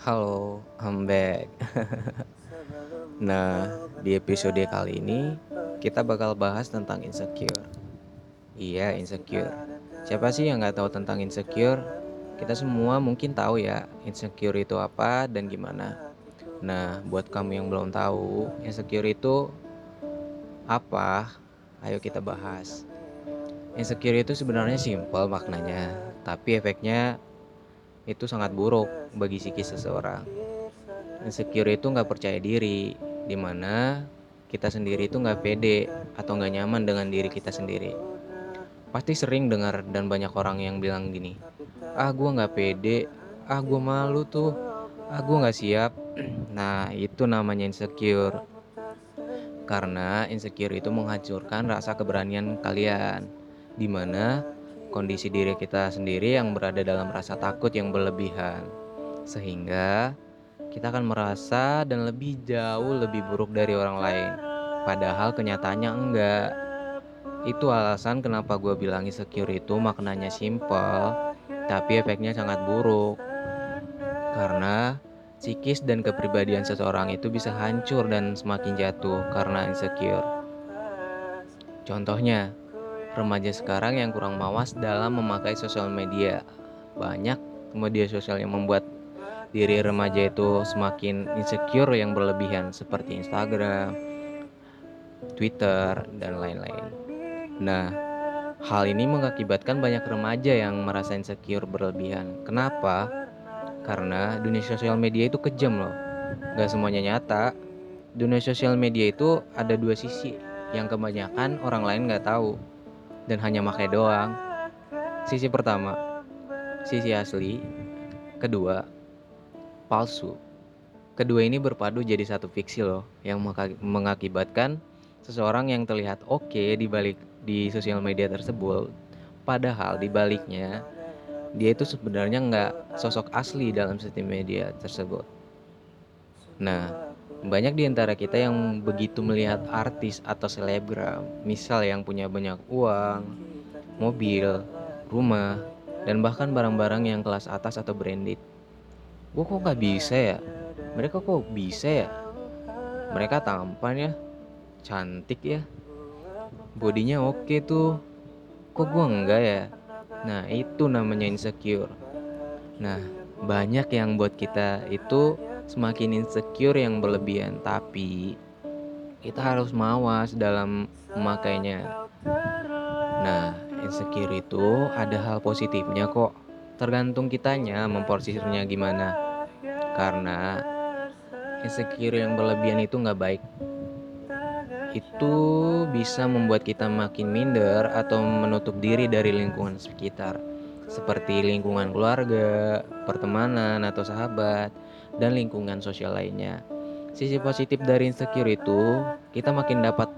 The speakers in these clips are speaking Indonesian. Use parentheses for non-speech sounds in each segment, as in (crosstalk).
Halo, I'm back. (laughs) Nah, di episode kali ini kita bakal bahas tentang insecure. Iya, insecure. Siapa sih yang nggak tahu tentang insecure? Kita semua mungkin tahu ya, insecure itu apa dan gimana. Nah, buat kamu yang belum tahu, insecure itu apa? Ayo kita bahas. Insecure itu sebenarnya simpel maknanya, tapi efeknya itu sangat buruk bagi psikis seseorang. Insecure itu nggak percaya diri, di mana kita sendiri itu nggak pede atau nggak nyaman dengan diri kita sendiri. Pasti sering dengar dan banyak orang yang bilang gini, ah gue nggak pede, ah gue malu tuh, ah gue nggak siap. (clears throat) Nah itu namanya insecure. Karena insecure itu menghancurkan rasa keberanian kalian, di mana kondisi diri kita sendiri yang berada dalam rasa takut yang berlebihan. Sehingga kita akan merasa dan lebih jauh lebih buruk dari orang lain. Padahal kenyataannya enggak. Itu alasan kenapa gue bilang insecure itu maknanya simple, tapi efeknya sangat buruk. Karena psikis dan kepribadian seseorang itu bisa hancur dan semakin jatuh karena insecure. Contohnya, remaja sekarang yang kurang mawas dalam memakai sosial media. Banyak media sosial yang membuat diri remaja itu semakin insecure yang berlebihan seperti Instagram, Twitter, dan lain-lain. Nah, hal ini mengakibatkan banyak remaja yang merasa insecure berlebihan. Kenapa? Karena dunia sosial media itu kejam loh. Gak semuanya nyata. Dunia sosial media itu ada dua sisi yang kebanyakan orang lain gak tahu dan hanya pakai doang. Sisi pertama, sisi asli. Kedua, palsu. Kedua ini berpadu jadi satu fiksi loh yang mengakibatkan seseorang yang terlihat oke di balik di sosial media tersebut padahal di baliknya dia itu sebenarnya nggak sosok asli dalam sosial media tersebut. Nah, banyak di antara kita yang begitu melihat artis atau selebgram, misal yang punya banyak uang, mobil, rumah, dan bahkan barang-barang yang kelas atas atau branded. Gue kok nggak bisa ya? Mereka kok bisa ya? Mereka tampan ya, cantik ya, bodinya oke tuh. Kok gue enggak ya? Nah, itu namanya insecure. Nah, banyak yang buat kita itu semakin insecure yang berlebihan, tapi kita harus mawas dalam memakainya. Nah, insecure itu ada hal positifnya kok. Tergantung kitanya memporsirnya gimana. Karena insecure yang berlebihan itu nggak baik itu bisa membuat kita makin minder atau menutup diri dari lingkungan sekitar, seperti lingkungan keluarga, pertemanan atau sahabat, dan lingkungan sosial lainnya. Sisi positif dari insecure itu, kita makin dapat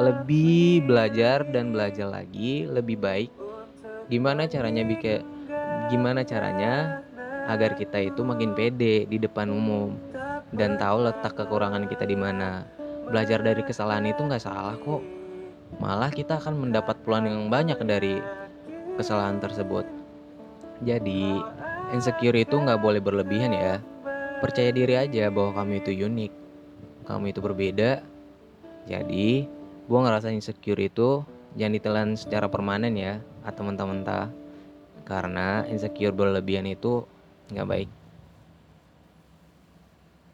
lebih belajar dan belajar lagi lebih baik. Gimana caranya bikin gimana caranya agar kita itu makin pede di depan umum dan tahu letak kekurangan kita di mana belajar dari kesalahan itu nggak salah kok. Malah kita akan mendapat peluang yang banyak dari kesalahan tersebut. Jadi, insecure itu nggak boleh berlebihan ya. Percaya diri aja bahwa kamu itu unik. Kamu itu berbeda. Jadi, gue ngerasa insecure itu jangan ditelan secara permanen ya atau mentah-mentah. Karena insecure berlebihan itu nggak baik.